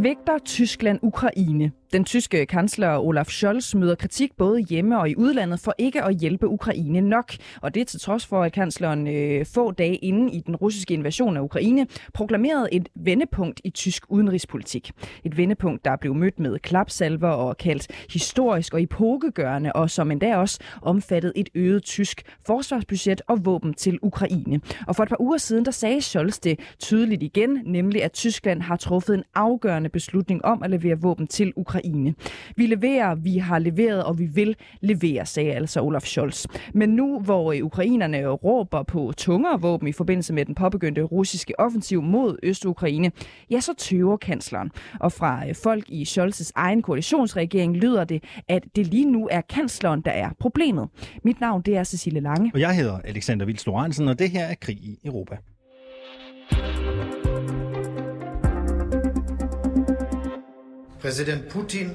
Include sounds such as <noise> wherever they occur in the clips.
Svigter Tyskland Ukraine? Den tyske kansler Olaf Scholz møder kritik både hjemme og i udlandet for ikke at hjælpe Ukraine nok. Og det til trods for, at kansleren øh, få dage inden i den russiske invasion af Ukraine proklamerede et vendepunkt i tysk udenrigspolitik. Et vendepunkt, der blev mødt med klapsalver og kaldt historisk og epokegørende, og som endda også omfattede et øget tysk forsvarsbudget og våben til Ukraine. Og for et par uger siden, der sagde Scholz det tydeligt igen, nemlig at Tyskland har truffet en afgørende beslutning om at levere våben til Ukraine. Vi leverer, vi har leveret, og vi vil levere, sagde altså Olaf Scholz. Men nu, hvor øh, ukrainerne råber på tungere våben i forbindelse med den påbegyndte russiske offensiv mod Øst-Ukraine, ja, så tøver kansleren. Og fra øh, folk i Scholz's egen koalitionsregering lyder det, at det lige nu er kansleren, der er problemet. Mit navn, det er Cecilie Lange. Og jeg hedder Alexander Vils Lorentzen, og det her er Krig i Europa. Präsident Putin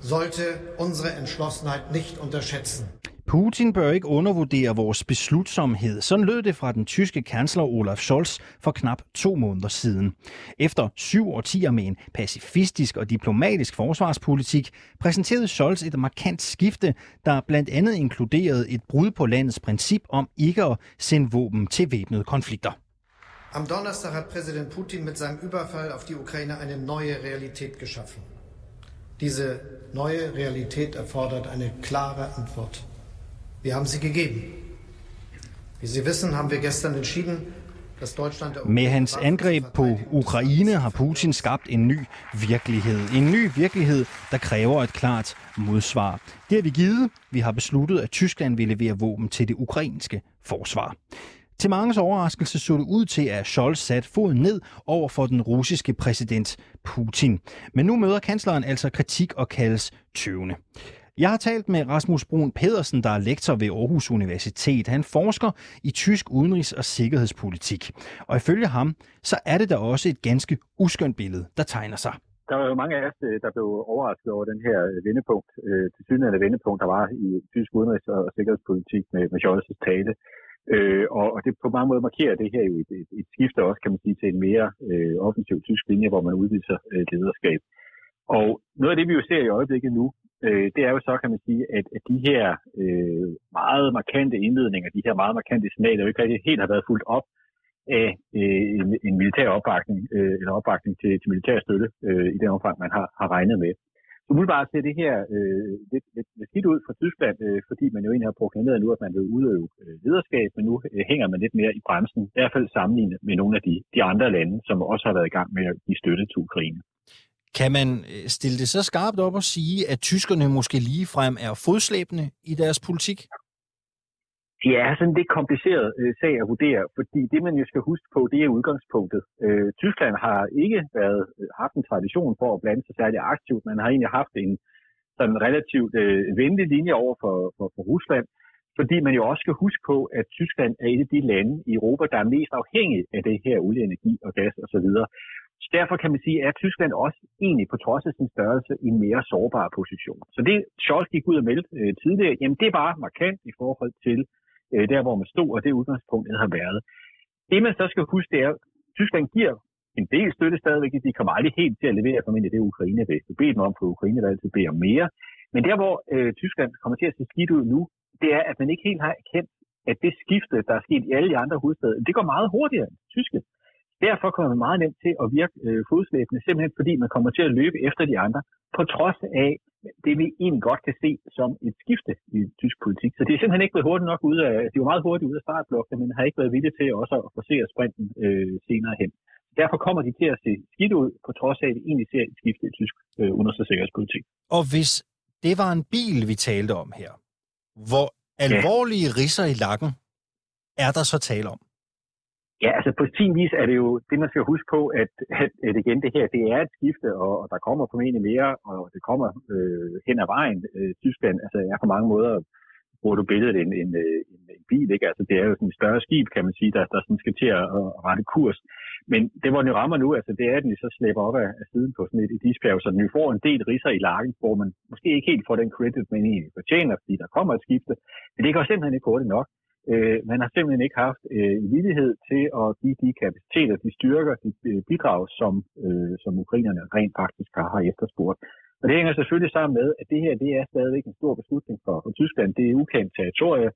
sollte unsere Entschlossenheit nicht unterschätzen. Putin bør ikke undervurdere vores beslutsomhed. Sådan lød det fra den tyske kansler Olaf Scholz for knap to måneder siden. Efter syv årtier med en pacifistisk og diplomatisk forsvarspolitik, præsenterede Scholz et markant skifte, der blandt andet inkluderede et brud på landets princip om ikke at sende våben til væbnede konflikter. Am Donnerstag hat Präsident Putin mit seinem Überfall auf die Ukraine eine neue Realität geschaffen. Diese neue Realität erfordert eine klare Antwort. Wir haben sie gegeben. Wie Sie wissen, haben wir gestern entschieden, Med hans angreb på Ukraine har Putin skabt en ny virkelighed. En ny virkelighed, der kræver et klart modsvar. Det har vi givet. Vi har besluttet, at Tyskland vil levere våben til det ukrainske forsvar. Til mange overraskelse så det ud til, at Scholz satte foden ned over for den russiske præsident Putin. Men nu møder kansleren altså kritik og kaldes tøvende. Jeg har talt med Rasmus Brun Pedersen, der er lektor ved Aarhus Universitet. Han forsker i tysk udenrigs- og sikkerhedspolitik. Og ifølge ham, så er det da også et ganske uskønt billede, der tegner sig. Der var jo mange af os, øh, der blev overrasket over den her øh, vendepunkt, øh, til synligheden vendepunkt, der var i tysk udenrigs- og sikkerhedspolitik med, med Scholz' tale. Øh, og, og det på mange måder markerer det her jo et, et, et skifte også, kan man sige, til en mere øh, offensiv tysk linje, hvor man udviser øh, lederskab. Og noget af det, vi jo ser i øjeblikket nu, øh, det er jo så, kan man sige, at, at de her øh, meget markante indledninger, de her meget markante signaler, jo ikke rigtig helt har været fuldt op af øh, en, en militær opbakning, øh, eller opbakning til, til militær støtte øh, i den omfang, man har, har regnet med. Umiddelbart ser det her øh, lidt, lidt, lidt skidt ud fra Tyskland, øh, fordi man jo egentlig har proklameret nu, at man vil udøve øh, lederskab, men nu øh, hænger man lidt mere i bremsen, i hvert fald sammenlignet med nogle af de, de andre lande, som også har været i gang med at give støtte til Ukraine. Kan man øh, stille det så skarpt op og sige, at tyskerne måske lige frem er fodslæbende i deres politik? Det er sådan lidt kompliceret øh, sag at vurdere, fordi det man jo skal huske på, det er udgangspunktet. Øh, Tyskland har ikke været, øh, haft en tradition for at blande sig særlig aktivt. Man har egentlig haft en sådan relativt øh, venlig linje over for, for, for Rusland, fordi man jo også skal huske på, at Tyskland er et af de lande i Europa, der er mest afhængige af det her olieenergi og gas osv. Så derfor kan man sige, at Tyskland også egentlig på trods af sin størrelse i en mere sårbar position. Så det Scholz gik ud og meldte øh, tidligere, jamen det var markant i forhold til øh, der, hvor man stod, og det udgangspunkt, det har været. Det, man så skal huske, det er, at Tyskland giver en del støtte stadigvæk. De kommer aldrig helt til at levere formentlig det, Ukraine vil. Du beder dem om, for Ukraine vil altid bede om mere. Men der, hvor øh, Tyskland kommer til at se skidt ud nu, det er, at man ikke helt har erkendt, at det skifte, der er sket i alle de andre hovedsteder, det går meget hurtigere end tyske. Derfor kommer man meget nemt til at virke øh, fodslæbende, simpelthen fordi man kommer til at løbe efter de andre, på trods af det, vi egentlig godt kan se som et skifte i tysk politik. Så det er simpelthen ikke blevet hurtigt nok ud af, de var meget hurtigt ud af startblokken, men har ikke været villige til også at forsere sprinten øh, senere hen. Derfor kommer de til at se skidt ud, på trods af, at vi egentlig ser et skifte i tysk øh, udenrigs- og sikkerhedspolitik. Og hvis det var en bil, vi talte om her, hvor alvorlige ja. risser i lakken er der så tale om? Ja, altså på sin vis er det jo det, man skal huske på, at, at, at igen det her, det er et skifte, og, og der kommer formentlig mere, og det kommer øh, hen ad vejen. Øh, Tyskland altså, er på mange måder bruger du billedet en, en, en, en bil, ikke? Altså, det er jo sådan et større skib, kan man sige, der, der sådan skal til at, at rette kurs. Men det, hvor den jo rammer nu, altså, det er, at den så slæber op af, af siden på sådan et, et isbjerg, så den jo får en del risser i lakken, hvor man måske ikke helt får den credit, man egentlig fortjener, fordi der kommer et skifte. Men det går simpelthen ikke hurtigt nok. Øh, man har simpelthen ikke haft øh, villighed til at give de kapaciteter, de styrker, de øh, bidrag, som, øh, som ukrainerne rent faktisk har, har efterspurgt. Og det hænger selvfølgelig sammen med, at det her det er stadigvæk en stor beslutning for, for Tyskland. Det er ukendt territorie,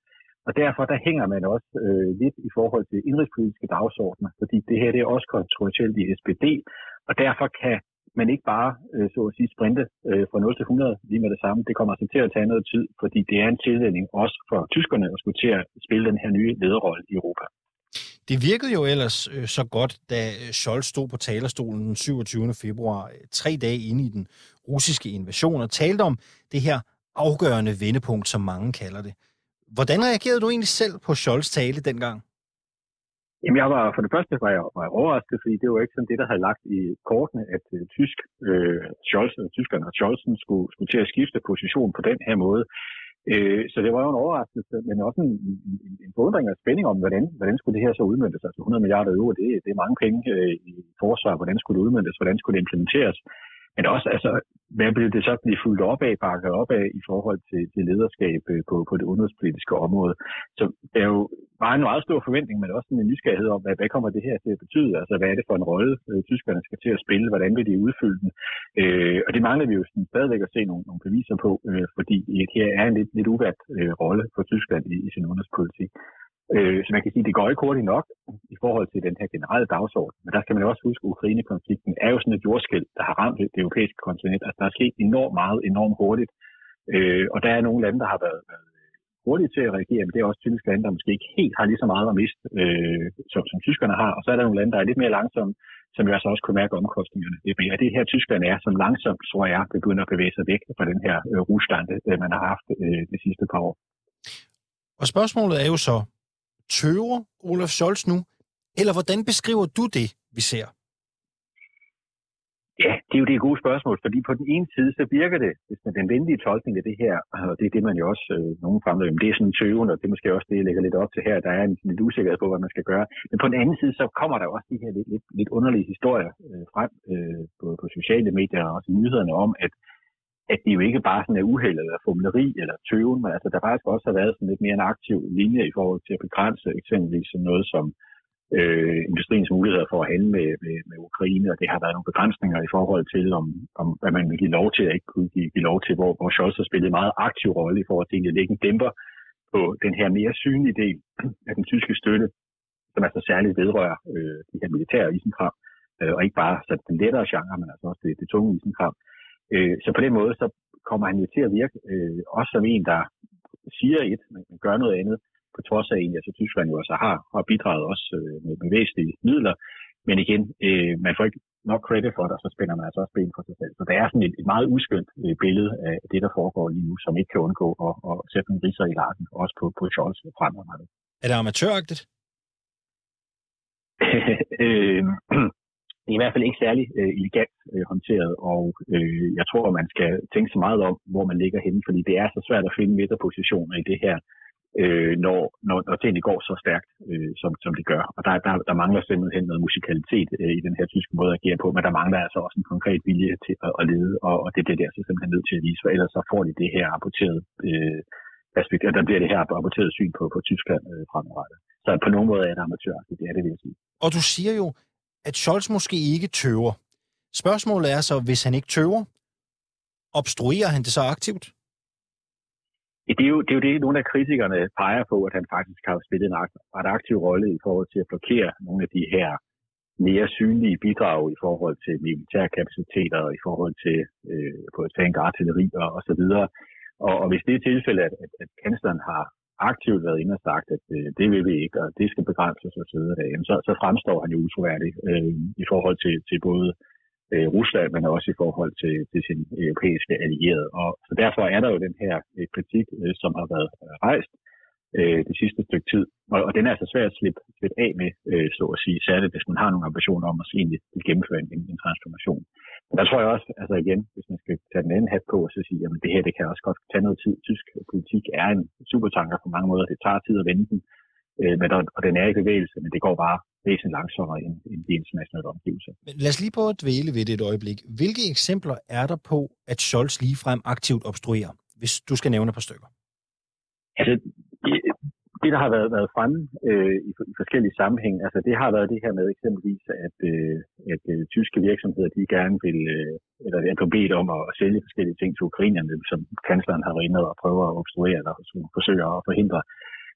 og derfor der hænger man også øh, lidt i forhold til indrigspolitiske dagsordner, fordi det her det er også kontroversielt i SPD, og derfor kan men ikke bare, øh, så at sige, sprinte øh, fra 0 til 100 lige med det samme. Det kommer altså til at tage noget tid, fordi det er en tilvænning også for tyskerne at skulle til at spille den her nye lederrolle i Europa. Det virkede jo ellers øh, så godt, da øh, Scholz stod på talerstolen den 27. februar, øh, tre dage inde i den russiske invasion, og talte om det her afgørende vendepunkt, som mange kalder det. Hvordan reagerede du egentlig selv på Scholz tale dengang? Jamen, jeg var, for det første var jeg, var jeg overrasket, fordi det var ikke sådan det, der havde lagt i kortene, at uh, tysk, uh, Scholzen, tyskerne og Scholzen skulle, skulle til at skifte position på den her måde. Uh, så det var jo en overraskelse, men også en, en, en forundring og spænding om, hvordan, hvordan skulle det her så udmyndtes. Altså 100 milliarder euro, det, det er mange penge uh, i forsvar. Hvordan skulle det udmyndtes? Hvordan skulle det implementeres? Men også, altså, hvad vil det så blive fuldt op af, bakket op af i forhold til, til lederskab øh, på, på det udenrigspolitiske område? Så der er jo bare en meget stor forventning, men også en nysgerrighed om, hvad, hvad kommer det her til at betyde? Altså, hvad er det for en rolle, øh, tyskerne skal til at spille? Hvordan vil de udfylde den? Øh, og det mangler vi jo sådan stadigvæk at se nogle, nogle beviser på, øh, fordi øh, her er en lidt, lidt uvært øh, rolle for Tyskland i, i sin udenrigspolitik. Øh, så man kan sige, at det går ikke hurtigt nok i forhold til den her generelle dagsorden. Men der skal man jo også huske, at Ukraine-konflikten er jo sådan et jordskæld, der har ramt det europæiske kontinent. Altså, der er sket enormt meget, enormt hurtigt. Øh, og der er nogle lande, der har været, været hurtige til at reagere, men det er også typisk lande, der måske ikke helt har lige så meget at miste, øh, som, som tyskerne har. Og så er der nogle lande, der er lidt mere langsomme, som jo altså også kunne mærke omkostningerne Det er det her Tyskland er, som langsomt, tror jeg, begynder at bevæge sig væk fra den her øh, russtande, øh, man har haft øh, de sidste par år. Og spørgsmålet er jo så, Tøver Olaf Scholz nu? Eller hvordan beskriver du det, vi ser? Ja, det er jo det gode spørgsmål, fordi på den ene side, så virker det, hvis man den venlige tolkning af det her, og det er det, man jo også, øh, nogen fremlægger, det er sådan tøven, og det er måske også det, jeg lægger lidt op til her, der er en lidt usikkerhed på, hvad man skal gøre. Men på den anden side, så kommer der også de her lidt, lidt, lidt underlige historier øh, frem øh, på, på sociale medier og også nyhederne om, at at det jo ikke bare sådan er uheld eller formuleri eller tøven, men altså der faktisk også har været sådan lidt mere en aktiv linje i forhold til at begrænse eksempelvis sådan noget som øh, industriens muligheder for at handle med, med, med Ukraine, og det har været nogle begrænsninger i forhold til, om, om hvad man vil give lov til og ikke kunne give, give lov til, hvor, hvor Scholz har spillet en meget aktiv rolle i forhold til at lægge en dæmper på den her mere synlige del af den tyske støtte, som altså særligt vedrører øh, de her militære isenkram, øh, og ikke bare så den lettere genre, men altså også det, det tunge isenkram. Øh, så på den måde, så kommer han jo til at virke øh, også som en, der siger et, men gør noget andet, på trods af en, altså Tyskland jo altså har, har bidraget også øh, med, med væsentlige midler. Men igen, øh, man får ikke nok credit for det, og så spænder man altså også ben for sig selv. Så der er sådan et, et meget uskyndt øh, billede af det, der foregår lige nu, som ikke kan undgå at, at sætte en riser i laden, også på, på Scholz fremadrettet. Er det amatøragtigt? <laughs> øh, det er i hvert fald ikke særlig øh, elegant øh, håndteret, og øh, jeg tror, at man skal tænke så meget om, hvor man ligger henne, fordi det er så svært at finde midterpositioner i det her, øh, når, når, når tingene går så stærkt, øh, som, som det gør. Og der, der, der mangler simpelthen noget musikalitet øh, i den her tyske måde at agere på, men der mangler altså også en konkret vilje til at, at lede, og, og det bliver det altså simpelthen nødt til at vise, for ellers så får de det her rapporteret øh, og der bliver det her rapporteret syn på, på Tyskland øh, fremadrettet. Så på nogen måde er det amatør, det er det, vil jeg sige. Og du siger jo, at Scholz måske ikke tøver. Spørgsmålet er så, hvis han ikke tøver, obstruerer han det så aktivt? Det er, jo, det er jo det, nogle af kritikerne peger på, at han faktisk har spillet en ret aktiv rolle i forhold til at blokere nogle af de her mere synlige bidrag i forhold til militære kapaciteter og i forhold til øh, på tank artilleri og, og så videre. Og, og hvis det er tilfældet, at, at, at kansleren har aktivt været inde og sagt, at øh, det vil vi ikke, og det skal begrænses og så videre, så, så fremstår han jo utroværdig øh, i forhold til, til både øh, Rusland, men også i forhold til, til sin europæiske allierede. Og så derfor er der jo den her øh, kritik, øh, som har været rejst øh, det sidste stykke tid. Og, og den er altså svært at slippe, slippe af med, øh, så at sige, særligt hvis man har nogle ambitioner om at egentlig gennemføre en, en transformation der tror jeg også, altså igen, hvis man skal tage den anden hat på og så sige, jamen det her, det kan også godt tage noget tid. Tysk politik er en supertanker på mange måder. Det tager tid at vende den, øh, men der, og den er i bevægelse, men det går bare væsentligt langsommere end, end de internationale omgivelser. Men lad os lige prøve at dvæle ved det et øjeblik. Hvilke eksempler er der på, at Scholz ligefrem aktivt obstruerer, hvis du skal nævne et par stykker? Altså, det, der har været, været fremme øh, i, i forskellige sammenhæng, altså det har været det her med eksempelvis, at, øh, at øh, tyske virksomheder, de gerne vil, øh, eller er blevet bedt om at, at sælge forskellige ting til ukrainerne, som kansleren har været inde og prøver at obstruere eller forsøger at forhindre.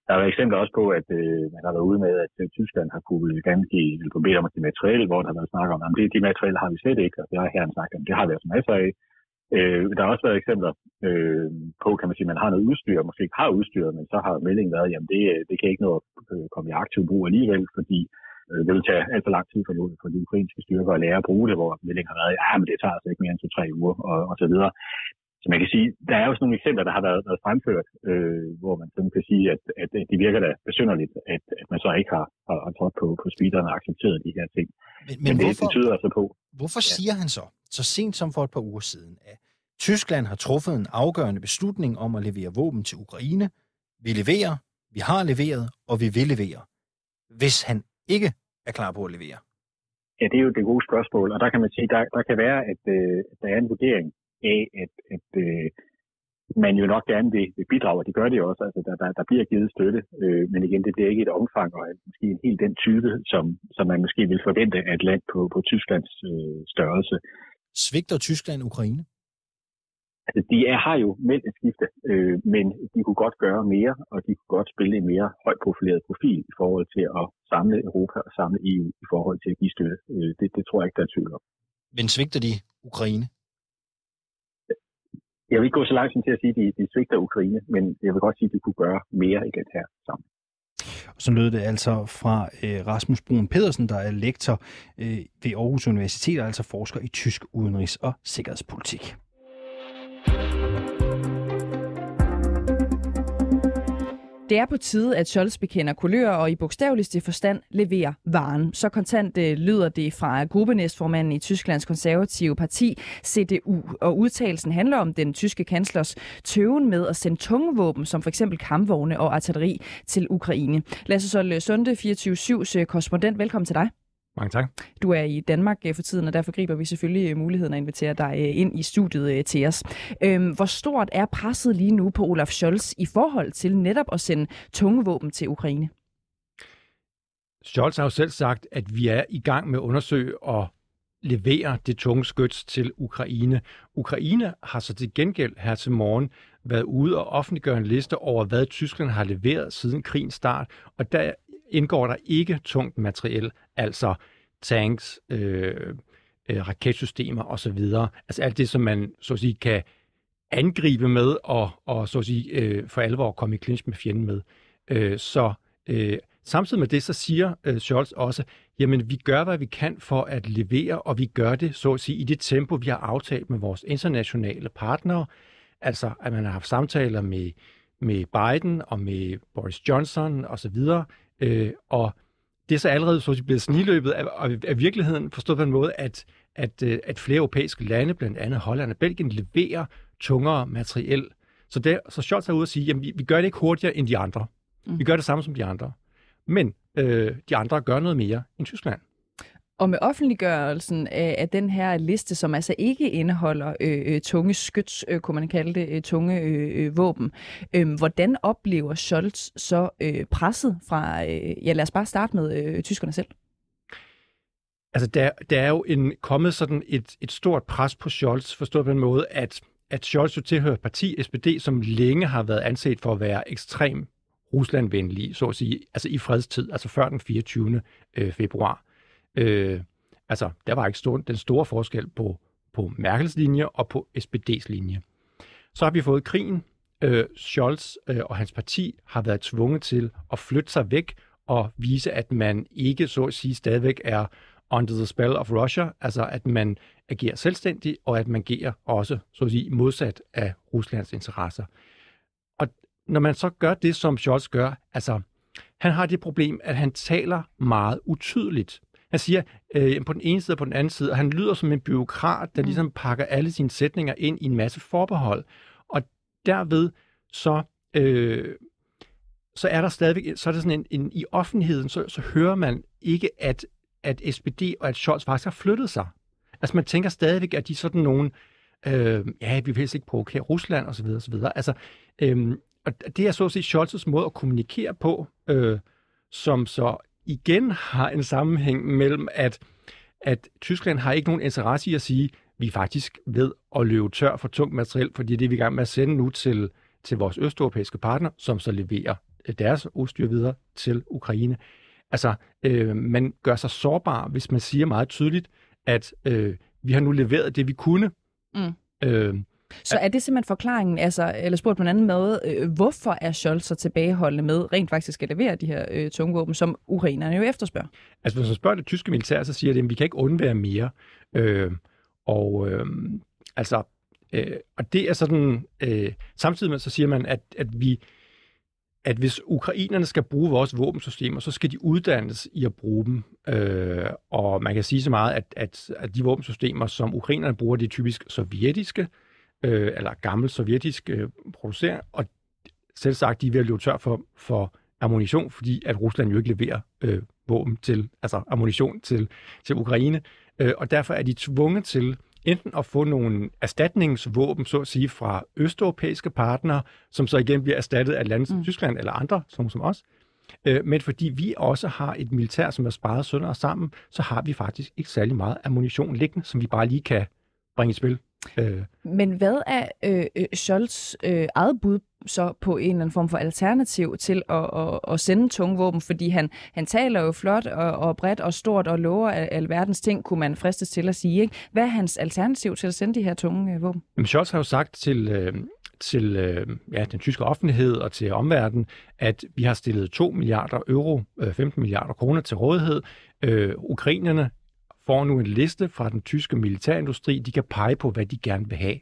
Der er eksempler også på, at øh, man har været ude med, at øh, Tyskland har kunne gerne give, eller bedt om at give materiale, hvor der har været snak om, at det, de materiale har vi slet ikke, og det har herren sagt, at det har vi altså masser af. Øh, der har også været eksempler øh, på, kan man sige, at man har noget udstyr, måske ikke har udstyr, men så har meldingen været, jamen det, øh, det kan ikke nå at øh, komme i aktiv brug alligevel, fordi øh, det vil tage alt for lang tid for, for de ukrainske styrker at lære at bruge det, hvor meldingen har været, ja, men det tager altså ikke mere end to-tre uger, og, og så videre. Så man kan sige, der er også nogle eksempler, der har været, været fremført, øh, hvor man sådan kan sige, at, at det virker da besynderligt, at, at man så ikke har, har, har trådt på, på speederen og accepteret de her ting. Men, men, men det hvorfor, betyder altså på... Hvorfor ja. siger han så, så sent som for et par uger siden, at Tyskland har truffet en afgørende beslutning om at levere våben til Ukraine. Vi leverer, vi har leveret, og vi vil levere. Hvis han ikke er klar på at levere? Ja, det er jo det gode spørgsmål, og der kan man sige, der, der kan være, at øh, der er en vurdering af, at, at øh, man jo nok gerne vil, vil bidrage, og det gør det også. Altså, der, der, der bliver givet støtte, øh, men igen, det bliver ikke et omfang, og måske en helt den type, som, som man måske vil forvente af et land på, på Tysklands øh, størrelse. Svigter Tyskland Ukraine? Altså, de er, har jo meldt et skifte, øh, men de kunne godt gøre mere, og de kunne godt spille en mere højt profileret profil i forhold til at samle Europa og samle EU i forhold til at give støtte. Øh, det, det tror jeg ikke, der er tvivl om. Men svigter de Ukraine? Jeg vil ikke gå så langt som til at sige, at de, de svigter Ukraine, men jeg vil godt sige, at de kunne gøre mere i det her sammen. Så lød det altså fra øh, Rasmus Brun Pedersen, der er lektor øh, ved Aarhus Universitet og altså forsker i tysk udenrigs- og sikkerhedspolitik. Det er på tide, at Scholz bekender kulør og i bogstaveligste forstand leverer varen. Så kontant øh, lyder det fra gruppenæstformanden i Tysklands konservative parti, CDU. Og udtalelsen handler om den tyske kanslers tøven med at sende tunge våben, som f.eks. kampvogne og artilleri til Ukraine. Lasse Sol Sunde, 24-7's øh, korrespondent. Velkommen til dig. Mange tak. Du er i Danmark øh, for tiden, og derfor griber vi selvfølgelig øh, muligheden at invitere dig øh, ind i studiet til os. Øhm, hvor stort er presset lige nu på Olaf Scholz i forhold til netop at sende tunge våben til Ukraine? Scholz har jo selv sagt, at vi er i gang med at undersøge og levere det tunge skyts til Ukraine. Ukraine har så til gengæld her til morgen været ude og offentliggøre en liste over, hvad Tyskland har leveret siden krigens start, og der indgår der ikke tungt materiel, altså tanks, øh, øh, raketsystemer osv. Altså alt det, som man så at sige kan angribe med og, og så at sige øh, for alvor komme i clinch med fjenden med. Øh, så øh, samtidig med det, så siger øh, Scholz også, jamen vi gør, hvad vi kan for at levere, og vi gør det, så at sige, i det tempo, vi har aftalt med vores internationale partnere. Altså, at man har haft samtaler med, med Biden og med Boris Johnson osv., Øh, og det er så allerede så blevet sniløbet af, af virkeligheden, forstået på en måde, at, at, øh, at flere europæiske lande, blandt andet Holland og Belgien, leverer tungere materiel. Så, det, så Scholz er ude at sige, at vi, vi gør det ikke hurtigere end de andre. Mm. Vi gør det samme som de andre. Men øh, de andre gør noget mere end Tyskland. Og med offentliggørelsen af, af den her liste, som altså ikke indeholder øh, øh tunge skyts, øh, kunne man kalde det, øh, tunge øh, øh våben, øh, hvordan oplever Scholz så øh, presset fra, øh, ja lad os bare starte med øh, tyskerne selv? Altså, der, der er jo en, kommet sådan et, et stort pres på Scholz, forstået på en måde, at, at Scholz jo tilhører parti SPD, som længe har været anset for at være ekstrem Ruslandvenlig, så at sige, altså i fredstid, altså før den 24. Øh, februar. Øh, altså, der var ikke stor, den store forskel på, på Merkels linje og på SPD's linje. Så har vi fået krigen. Øh, Scholz øh, og hans parti har været tvunget til at flytte sig væk og vise, at man ikke, så at sige, stadigvæk er under the spell of Russia, altså at man agerer selvstændigt, og at man agerer også, så at sige, modsat af Ruslands interesser. Og når man så gør det, som Scholz gør, altså, han har det problem, at han taler meget utydeligt. Han siger øh, på den ene side og på den anden side, og han lyder som en byråkrat, der Mm. ligesom pakker alle sine sætninger ind i en masse forbehold. Og derved så, øh, så er der stadigvæk, så er der sådan en, en i offentligheden, så, så hører man ikke, at, at SPD og at Scholz faktisk har flyttet sig. Altså man tænker stadigvæk, at de er sådan nogle, øh, ja, vi vil helst ikke provokere Rusland osv. osv. Altså, øh, og det er så at sige Scholz's måde at kommunikere på, øh, som så igen har en sammenhæng mellem, at, at Tyskland har ikke nogen interesse i at sige, vi er faktisk ved at løbe tør for tungt materiel, fordi det er vi i gang med at sende nu til, til vores østeuropæiske partner, som så leverer øh, deres udstyr videre til Ukraine. Altså, øh, man gør sig sårbar, hvis man siger meget tydeligt, at øh, vi har nu leveret det, vi kunne. Mm. Øh, Så er det simpelthen forklaringen, altså, eller spurgt på en anden måde, øh, hvorfor er Scholz så tilbageholdende med rent faktisk at levere de her øh, tungvåben, som ukrainerne jo efterspørger? Altså, hvis man spørger det tyske militær, så siger det, at vi kan ikke undvære mere. Øh, og øh, altså, øh, og det er sådan, øh, samtidig med, så siger man, at, at vi, at hvis ukrainerne skal bruge vores våbensystemer, så skal de uddannes i at bruge dem. Øh, og man kan sige så meget, at, at, at de våbensystemer, som ukrainerne bruger, det er typisk sovjetiske, øh, eller gammel sovjetisk øh, produceret, og selv sagt, de er ved at løbe tør for, for ammunition, fordi at Rusland jo ikke leverer øh, våben til, altså ammunition til, til Ukraine. Øh, og derfor er de tvunget til enten at få nogle erstatningsvåben, så at sige, fra østeuropæiske partnere, som så igen bliver erstattet af lande som mm. Tyskland eller andre, som, som os. Øh, men fordi vi også har et militær, som er sparet sønder og sammen, så har vi faktisk ikke særlig meget ammunition liggende, som vi bare lige kan bringe i spil. Øh, Men hvad er øh, øh, Scholz øh, eget bud så på en eller anden form for alternativ til at, at, at sende tungvåben? Fordi han, han taler jo flot og, og bredt og stort og lover al- alverdens ting, kunne man fristes til at sige. Ikke? Hvad er hans alternativ til at sende de her tunge øh, våben? Men Scholz har jo sagt til, øh, til øh, ja, den tyske offentlighed og til omverdenen, at vi har stillet 2 milliarder euro, øh, 15 milliarder kroner til rådighed. Øh, ukrainerne får nu en liste fra den tyske militærindustri. De kan pege på, hvad de gerne vil have.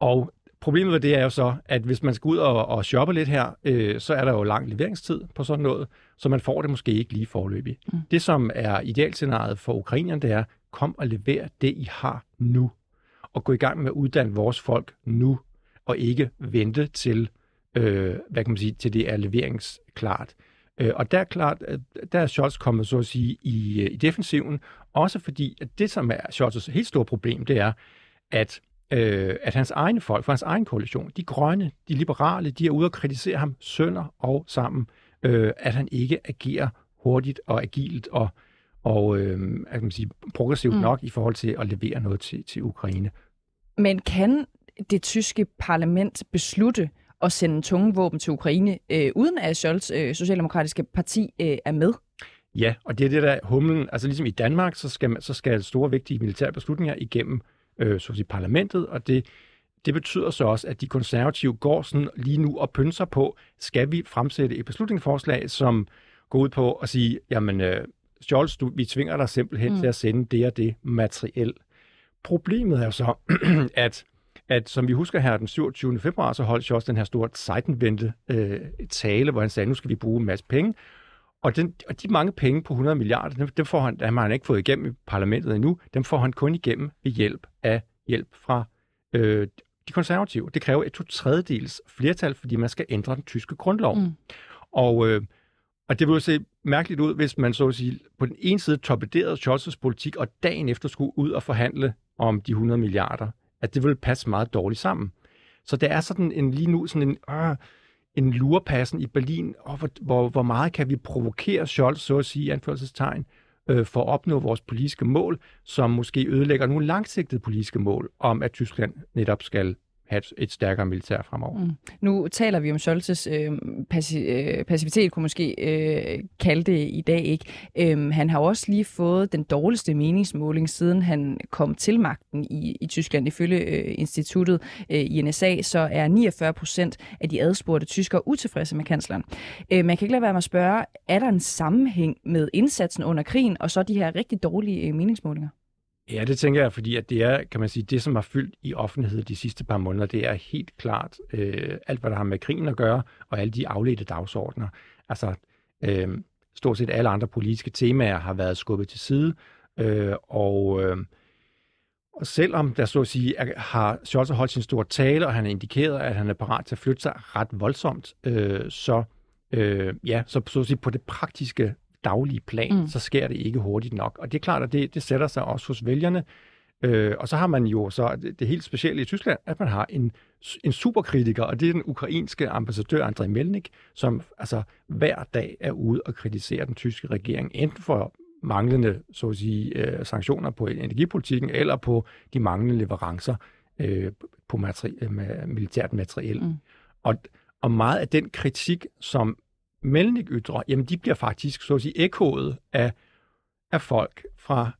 Og problemet ved det er jo så, at hvis man skal ud og, og shoppe lidt her, øh, så er der jo lang leveringstid på sådan noget, så man får det måske ikke lige forløbig. Mm. Det, som er idealscenariet for ukrainerne, det er, kom og lever det, I har nu. Og gå i gang med at uddanne vores folk nu, og ikke vente til, øh, hvad kan man sige, til det er leveringsklart. Øh, og der er klart, at der er Scholz kommet så at sige i, øh, i defensiven, også fordi, at det som er Scholz' helt store problem, det er, at øh, at hans egne folk, for hans egen koalition, de grønne, de liberale, de er ude og kritisere ham sønder og sammen, øh, at han ikke agerer hurtigt og agilt og, og øh, kan man sige, progressivt mm. nok i forhold til at levere noget til, til Ukraine. Men kan det tyske parlament beslutte at sende tunge våben til Ukraine, øh, uden at Scholz øh, socialdemokratiske parti øh, er med? Ja, og det er det der humlen. Altså ligesom i Danmark, så skal, man, så skal store vigtige militære beslutninger igennem øh, så at sige, parlamentet, og det, det betyder så også, at de konservative går sådan lige nu og pynser på, skal vi fremsætte et beslutningsforslag, som går ud på at sige, jamen, øh, Scholz, du, vi tvinger dig simpelthen mm. til at sende det og det materiel. Problemet er så, <clears throat> at at som vi husker her den 27. februar, så holdt Scholz den her store Zeitenwende øh, tale, hvor han sagde, nu skal vi bruge en masse penge. Og, den, og de mange penge på 100 milliarder, dem, dem får han, dem har han ikke fået igennem i parlamentet endnu. Dem får han kun igennem ved hjælp af hjælp fra øh, de konservative. Det kræver et to tredjedels flertal, fordi man skal ændre den tyske grundlov. Mm. Og, øh, og det vil jo se mærkeligt ud, hvis man så at sige, på den ene side torpederede Scholz's politik, og dagen efter skulle ud og forhandle om de 100 milliarder. At det vil passe meget dårligt sammen. Så det er sådan en lige nu sådan en... Øh, en lurepassen i Berlin, og hvor, hvor, hvor meget kan vi provokere Scholz, så at sige, anførselstegn, øh, for at opnå vores politiske mål, som måske ødelægger nogle langsigtede politiske mål om, at Tyskland netop skal have et, stærkere militær fremover. Mm. Nu taler vi om Scholz's øh, passi- øh, passivitet, kunne måske øh, kalde det i dag ikke. Øh, han har også lige fået den dårligste meningsmåling, siden han kom til magten i, i Tyskland. Ifølge øh, instituttet øh, i NSA, så er 49 procent af de adspurgte tyskere utilfredse med kansleren. Øh, man kan ikke lade være med at spørge, er der en sammenhæng med indsatsen under krigen, og så de her rigtig dårlige øh, meningsmålinger? Ja, det tænker jeg, fordi at det er, kan man sige, det, som har fyldt i offentlighed de sidste par måneder, det er helt klart øh, alt, hvad der har med krigen at gøre, og alle de afledte dagsordner. Altså, øh, stort set alle andre politiske temaer har været skubbet til side. Øh, og, øh, og selvom der så at sige, er, har Scholz holdt sin store tale, og han har indikeret, at han er parat til at flytte sig ret voldsomt, øh, så, øh, ja, så, så at sige, på det praktiske daglige plan, mm. så sker det ikke hurtigt nok. Og det er klart, at det, det sætter sig også hos vælgerne. Øh, og så har man jo så det, det helt specielle i Tyskland, at man har en, en superkritiker, og det er den ukrainske ambassadør Andrej Melnik, som altså hver dag er ude og kritisere den tyske regering, enten for manglende så at sige, øh, sanktioner på energipolitikken, eller på de manglende leverancer øh, på materi- med militært materiel. Mm. Og, og meget af den kritik, som Melnik ytrer, jamen de bliver faktisk så at sige ekkoet af, af folk fra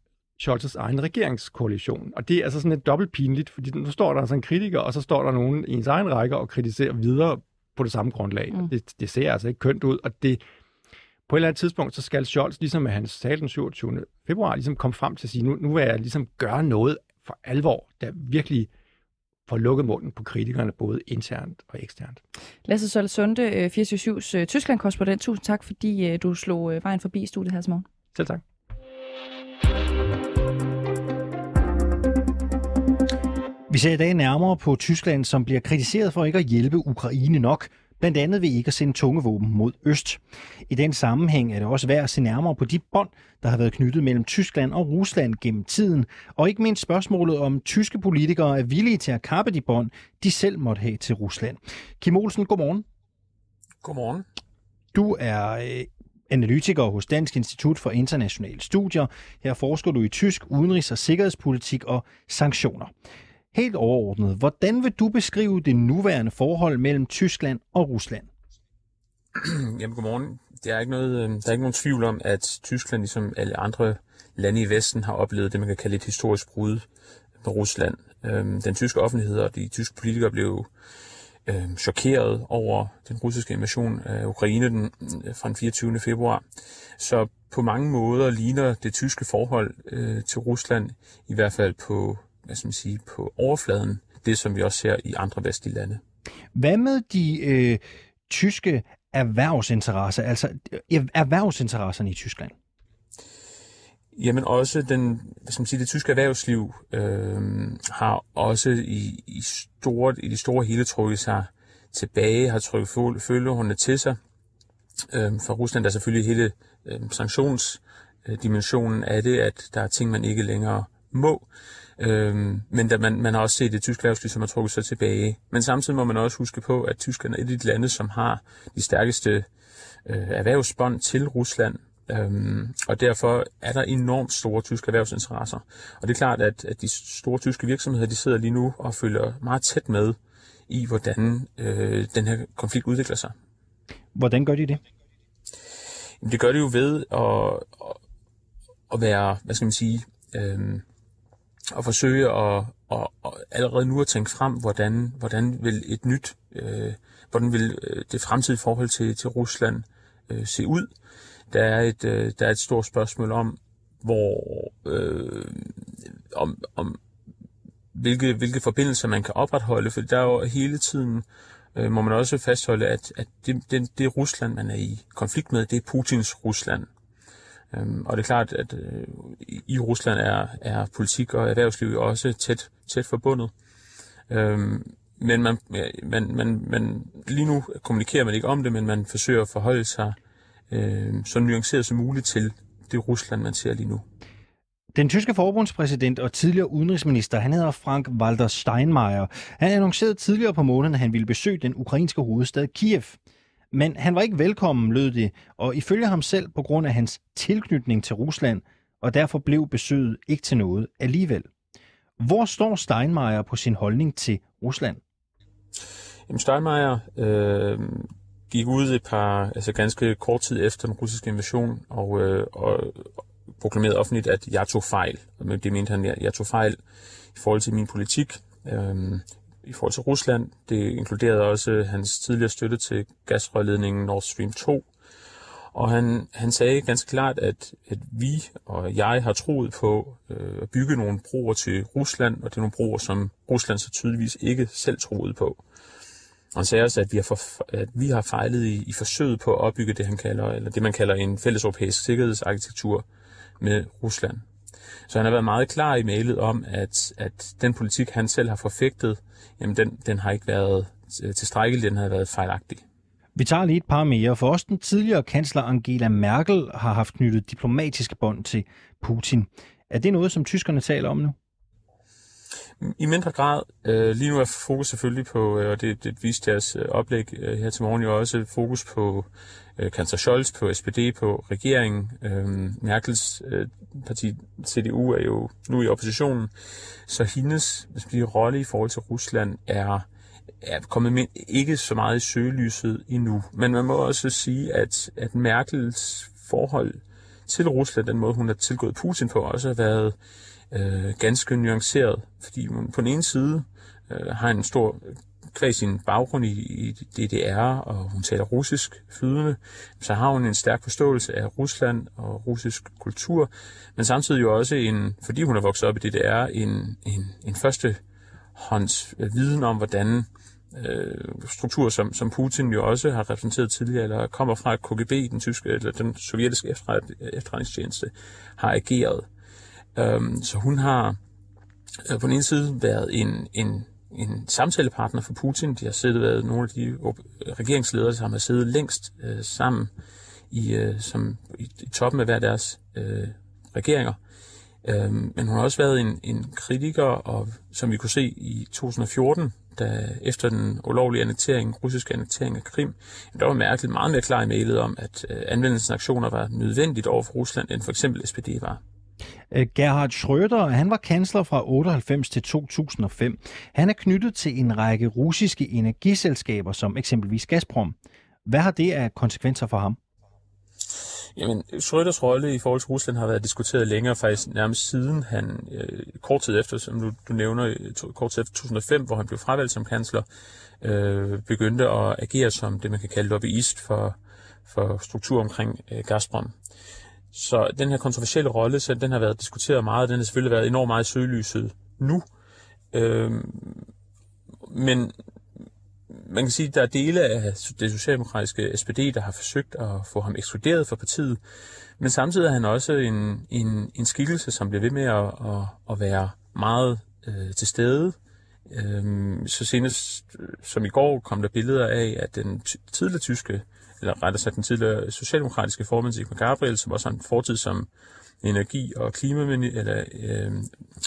Scholz's egen regeringskoalition. Og det er altså sådan lidt dobbelt pinligt, fordi nu står der altså en kritiker, og så står der nogen i ens egen række og kritiserer videre på det samme grundlag. Mm. Det, det ser altså ikke kønt ud, og det, på et eller andet tidspunkt, så skal Scholz, ligesom med hans tale den 27. februar, ligesom komme frem til at sige, nu, nu vil jeg ligesom gøre noget for alvor, der virkelig får lukket munden på kritikerne, både internt og eksternt. Lasse Solle Sunde, 477's øh, Tyskland-korrespondent. Tusind tak, fordi øh, du slog øh, vejen forbi studiet her til morgen. Selv tak. Vi ser i dag nærmere på Tyskland, som bliver kritiseret for ikke at hjælpe Ukraine nok, blandt andet ved ikke at sende tunge våben mod øst. I den sammenhæng er det også værd at se nærmere på de bånd, der har været knyttet mellem Tyskland og Rusland gennem tiden, og ikke mindst spørgsmålet om tyske politikere er villige til at kappe de bånd, de selv måtte have til Rusland. Kim Olsen, godmorgen. Godmorgen. Du er øh, analytiker hos Dansk Institut for Internationale Studier. Her forsker du i tysk udenrigs- og sikkerhedspolitik og sanktioner. Helt overordnet, hvordan vil du beskrive det nuværende forhold mellem Tyskland og Rusland? <clears throat> Jamen, godmorgen. Der er, ikke noget, øh, der er ikke nogen tvivl om, at Tyskland, ligesom alle andre lande i Vesten, har oplevet det, man kan kalde et historisk brud med Rusland. Øhm, den tyske offentlighed og de tyske politikere blev øh, chokeret over den russiske invasion af Ukraine den, øh, fra den 24. februar. Så på mange måder ligner det tyske forhold øh, til Rusland, i hvert fald på hvad skal man sige, på overfladen, det som vi også ser i andre vestlige lande. Hvad med de øh, tyske erhvervsinteresser, altså øh, erhvervsinteresserne i Tyskland? Jamen også den, hvad skal man sige, det tyske erhvervsliv øh, har også i, i, store, i de store hele trukket sig tilbage, har trykket følgehåndene til sig. Øh, for Rusland der er selvfølgelig hele øh, sanktionsdimensionen af det, at der er ting, man ikke længere må. Øhm, men da man, man har også set det tyske erhvervsliv, som har trukket sig tilbage. Men samtidig må man også huske på, at Tyskland er et af de lande, som har de stærkeste øh, erhvervsbånd til Rusland. Øhm, og derfor er der enormt store tyske erhvervsinteresser. Og det er klart, at, at de store tyske virksomheder, de sidder lige nu og følger meget tæt med i, hvordan øh, den her konflikt udvikler sig. Hvordan gør de det? Jamen, det gør de jo ved at, at være, hvad skal man sige, øh, at forsøge at, at, at allerede nu at tænke frem, hvordan, hvordan vil et nyt, øh, hvordan vil øh, det fremtidige forhold til, til Rusland øh, se ud. Der er, et, øh, der er et stort spørgsmål om, hvor øh, om, om hvilke, hvilke forbindelser man kan opretholde, for der er jo hele tiden, øh, må man også fastholde, at, at det, det, det Rusland, man er i konflikt med, det er Putins Rusland. Øhm, og det er klart, at øh, i Rusland er, er politik og erhvervsliv jo også tæt, tæt forbundet. Øhm, men man, man, man, man, lige nu kommunikerer man ikke om det, men man forsøger at forholde sig øh, så nuanceret som muligt til det Rusland, man ser lige nu. Den tyske forbundspræsident og tidligere udenrigsminister, han hedder Frank-Walter Steinmeier. Han annoncerede tidligere på måneden, at han ville besøge den ukrainske hovedstad Kiev. Men han var ikke velkommen, lød det, og ifølge ham selv på grund af hans tilknytning til Rusland, og derfor blev besøget ikke til noget alligevel. Hvor står Steinmeier på sin holdning til Rusland? Jamen Steinmeier øh, gik ud et par, altså ganske kort tid efter den russiske invasion, og, øh, og proklamerede offentligt, at jeg tog fejl. Det mente han, at jeg tog fejl i forhold til min politik. Øh, i forhold til Rusland. Det inkluderede også hans tidligere støtte til gasrørledningen Nord Stream 2. Og han, han sagde ganske klart, at, at vi og jeg har troet på øh, at bygge nogle broer til Rusland, og det er nogle broer, som Rusland så tydeligvis ikke selv troede på. han sagde også, at vi har, for, at vi har fejlet i, i forsøget på at opbygge det, han kalder, eller det man kalder en fælles europæisk sikkerhedsarkitektur med Rusland. Så han har været meget klar i mailet om, at, at den politik, han selv har forfægtet, jamen den, den har ikke været øh, tilstrækkelig, den har været fejlagtig. Vi tager lige et par mere, for også den tidligere kansler Angela Merkel har haft knyttet diplomatiske bånd til Putin. Er det noget, som tyskerne taler om nu? I mindre grad. Øh, lige nu er fokus selvfølgelig på, øh, og det, det viste jeres øh, oplæg øh, her til morgen jo også, fokus på øh, kansler Scholz, på SPD, på regeringen. Øh, Merkels øh, parti CDU er jo nu i oppositionen, så hendes sige, rolle i forhold til Rusland er er kommet med ikke så meget i søgelyset endnu. Men man må også sige, at, at Merkels forhold til Rusland, den måde hun har tilgået Putin på, også har været øh, ganske nuanceret, fordi hun på den ene side øh, har en stor kvæg sin baggrund i, i DDR, og hun taler russisk flydende, så har hun en stærk forståelse af Rusland og russisk kultur, men samtidig jo også en, fordi hun er vokset op i DDR, en, en, en første hånds øh, viden om, hvordan øh, struktur, som, som Putin jo også har repræsenteret tidligere, eller kommer fra KGB, den tyske eller den sovjetiske efterretningstjeneste, har ageret. Øhm, så hun har øh, på den ene side været en, en, en samtalepartner for Putin. De har siddet været nogle af de regeringsledere, som har siddet længst øh, sammen i, øh, som, i, i toppen af hver deres øh, regeringer. Øhm, men hun har også været en, en kritiker, og som vi kunne se i 2014, da efter den ulovlige annektering, russiske annektering af Krim, der var mærkeligt meget mere klar i mailet om, at øh, anvendelsen af aktioner var nødvendigt over for Rusland, end for eksempel SPD var. Øh, Gerhard Schröder, han var kansler fra 98 til 2005. Han er knyttet til en række russiske energiselskaber, som eksempelvis Gazprom. Hvad har det af konsekvenser for ham? Jamen, Schröders rolle i forhold til Rusland har været diskuteret længere, faktisk nærmest siden han, øh, kort tid efter, som du, du nævner, øh, to, kort tid efter 2005, hvor han blev fravalgt som kansler, øh, begyndte at agere som det, man kan kalde lobbyist for, for struktur omkring øh, Gazprom. Så den her kontroversielle rolle, så den har været diskuteret meget, den har selvfølgelig været enormt meget i søgelyset nu. Øh, men man kan sige, at der er dele af det socialdemokratiske SPD, der har forsøgt at få ham ekskluderet fra partiet, men samtidig er han også en, en, en skikkelse, som bliver ved med at, at, at være meget øh, til stede. Øhm, så senest øh, som i går kom der billeder af, at den tidligere tyske, eller rettere sagt den tidligere socialdemokratiske formand Sigmar Gabriel, som også har en fortid som energi- og klima, eller, øh,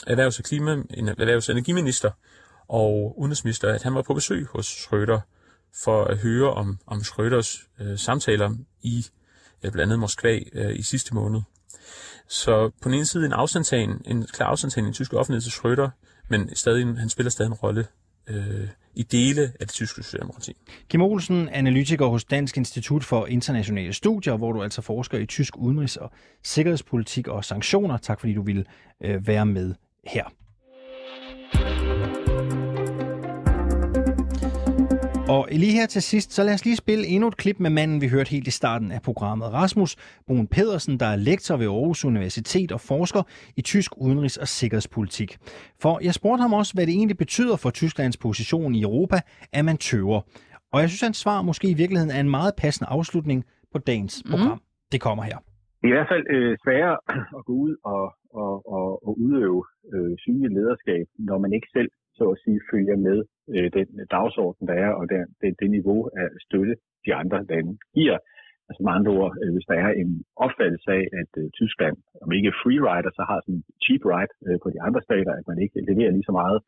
erhvervs- og klima, erhvervs- og energiminister, og udenrigsminister, at han var på besøg hos Schröder for at høre om, om Schröders øh, samtaler i øh, blandt andet Moskva øh, i sidste måned. Så på den ene side en afstandtagen, en klar afstandtagen i den tyske offentlighed til Schröder, men stadig, han spiller stadig en rolle øh, i dele af det tyske socialdemokrati. Kim Olsen, analytiker hos Dansk Institut for Internationale Studier, hvor du altså forsker i tysk udenrigs- og sikkerhedspolitik og sanktioner. Tak fordi du ville øh, være med her. Og lige her til sidst, så lad os lige spille endnu et klip med manden, vi hørte helt i starten af programmet. Rasmus Brun Pedersen, der er lektor ved Aarhus Universitet og forsker i tysk udenrigs- og sikkerhedspolitik. For jeg spurgte ham også, hvad det egentlig betyder for Tysklands position i Europa, at man tøver. Og jeg synes, hans svar måske i virkeligheden er en meget passende afslutning på dagens mm. program. Det kommer her. Det er i hvert fald øh, sværere at gå ud og, og, og, og udøve øh, synlig lederskab, når man ikke selv så at sige, følger med øh, den dagsorden, der er, og der, det, det niveau af støtte, de andre lande giver. Altså med andre ord, øh, hvis der er en opfattelse af, at øh, Tyskland, om ikke freerider, så har sådan en cheap ride øh, på de andre stater, at man ikke leverer lige så meget,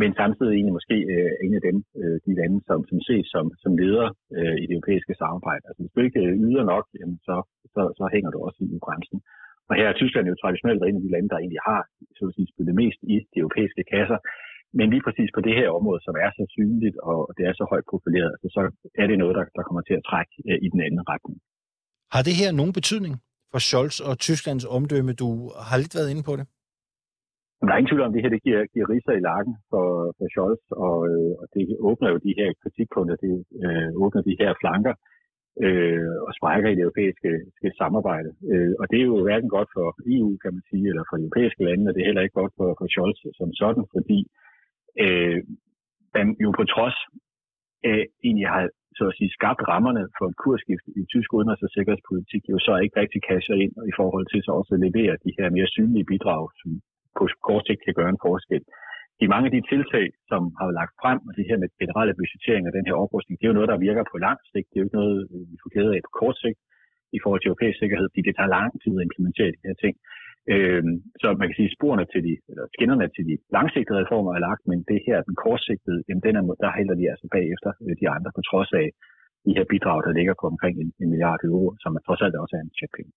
men samtidig egentlig måske øh, en af dem, øh, de lande, som, som ses som, som leder øh, i det europæiske samarbejde. Altså hvis du ikke øh, yder nok, jamen, så, så, så hænger du også i bremsen. Og her er Tyskland jo traditionelt en af de lande, der egentlig har så at sige, spillet mest i de europæiske kasser. Men lige præcis på det her område, som er så synligt, og det er så højt profileret, altså, så er det noget, der, der kommer til at trække uh, i den anden retning. Har det her nogen betydning for Scholz og Tysklands omdømme? Du har lidt været inde på det. Der er ingen tvivl om, at det her det giver, giver riser i lakken for, for Scholz, og, øh, og det åbner jo de her kritikpunkter, det øh, åbner de her flanker øh, og sprækker i det europæiske samarbejde. Øh, og det er jo hverken godt for EU, kan man sige, eller for europæiske lande, og det er heller ikke godt for, for Scholz som sådan, fordi øh, Øh, man jo på trods af egentlig har så at sige, skabt rammerne for et kursskift i tysk udenrigs- og sikkerhedspolitik, jo så ikke rigtig casher ind i forhold til så også at levere de her mere synlige bidrag, som på kort sigt kan gøre en forskel. De mange af de tiltag, som har lagt frem, og det her med generelle budgettering og den her oprustning, det er jo noget, der virker på lang sigt. Det er jo ikke noget, øh, vi får glæde af på kort sigt i forhold til europæisk sikkerhed, fordi det tager lang tid at implementere de her ting. Øh, så man kan sige, sporene til de, eller skinnerne til de langsigtede reformer er lagt, men det her, den kortsigtede, jamen den er, der hælder de altså bagefter øh, de andre, på trods af de her bidrag, der ligger på omkring en, en milliard euro, som er trods alt også er en checkpenge.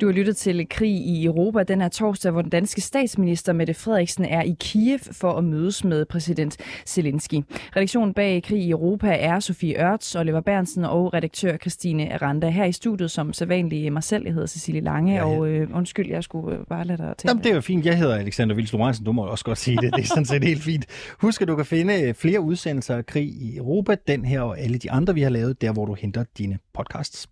Du har lyttet til Krig i Europa den her torsdag, hvor den danske statsminister Mette Frederiksen er i Kiev for at mødes med præsident Zelensky. Redaktionen bag Krig i Europa er Sofie Ørts, Oliver Bernsen og redaktør Christine Aranda. Her i studiet som sædvanlig mig selv, jeg hedder Cecilie Lange, ja, ja. og øh, undskyld, jeg skulle bare lade dig til. Jamen, det er jo fint. Jeg hedder Alexander Vils Lorentzen, du må også godt sige det. Det er sådan set helt fint. Husk, at du kan finde flere udsendelser af Krig i Europa, den her og alle de andre, vi har lavet, der hvor du henter dine podcasts.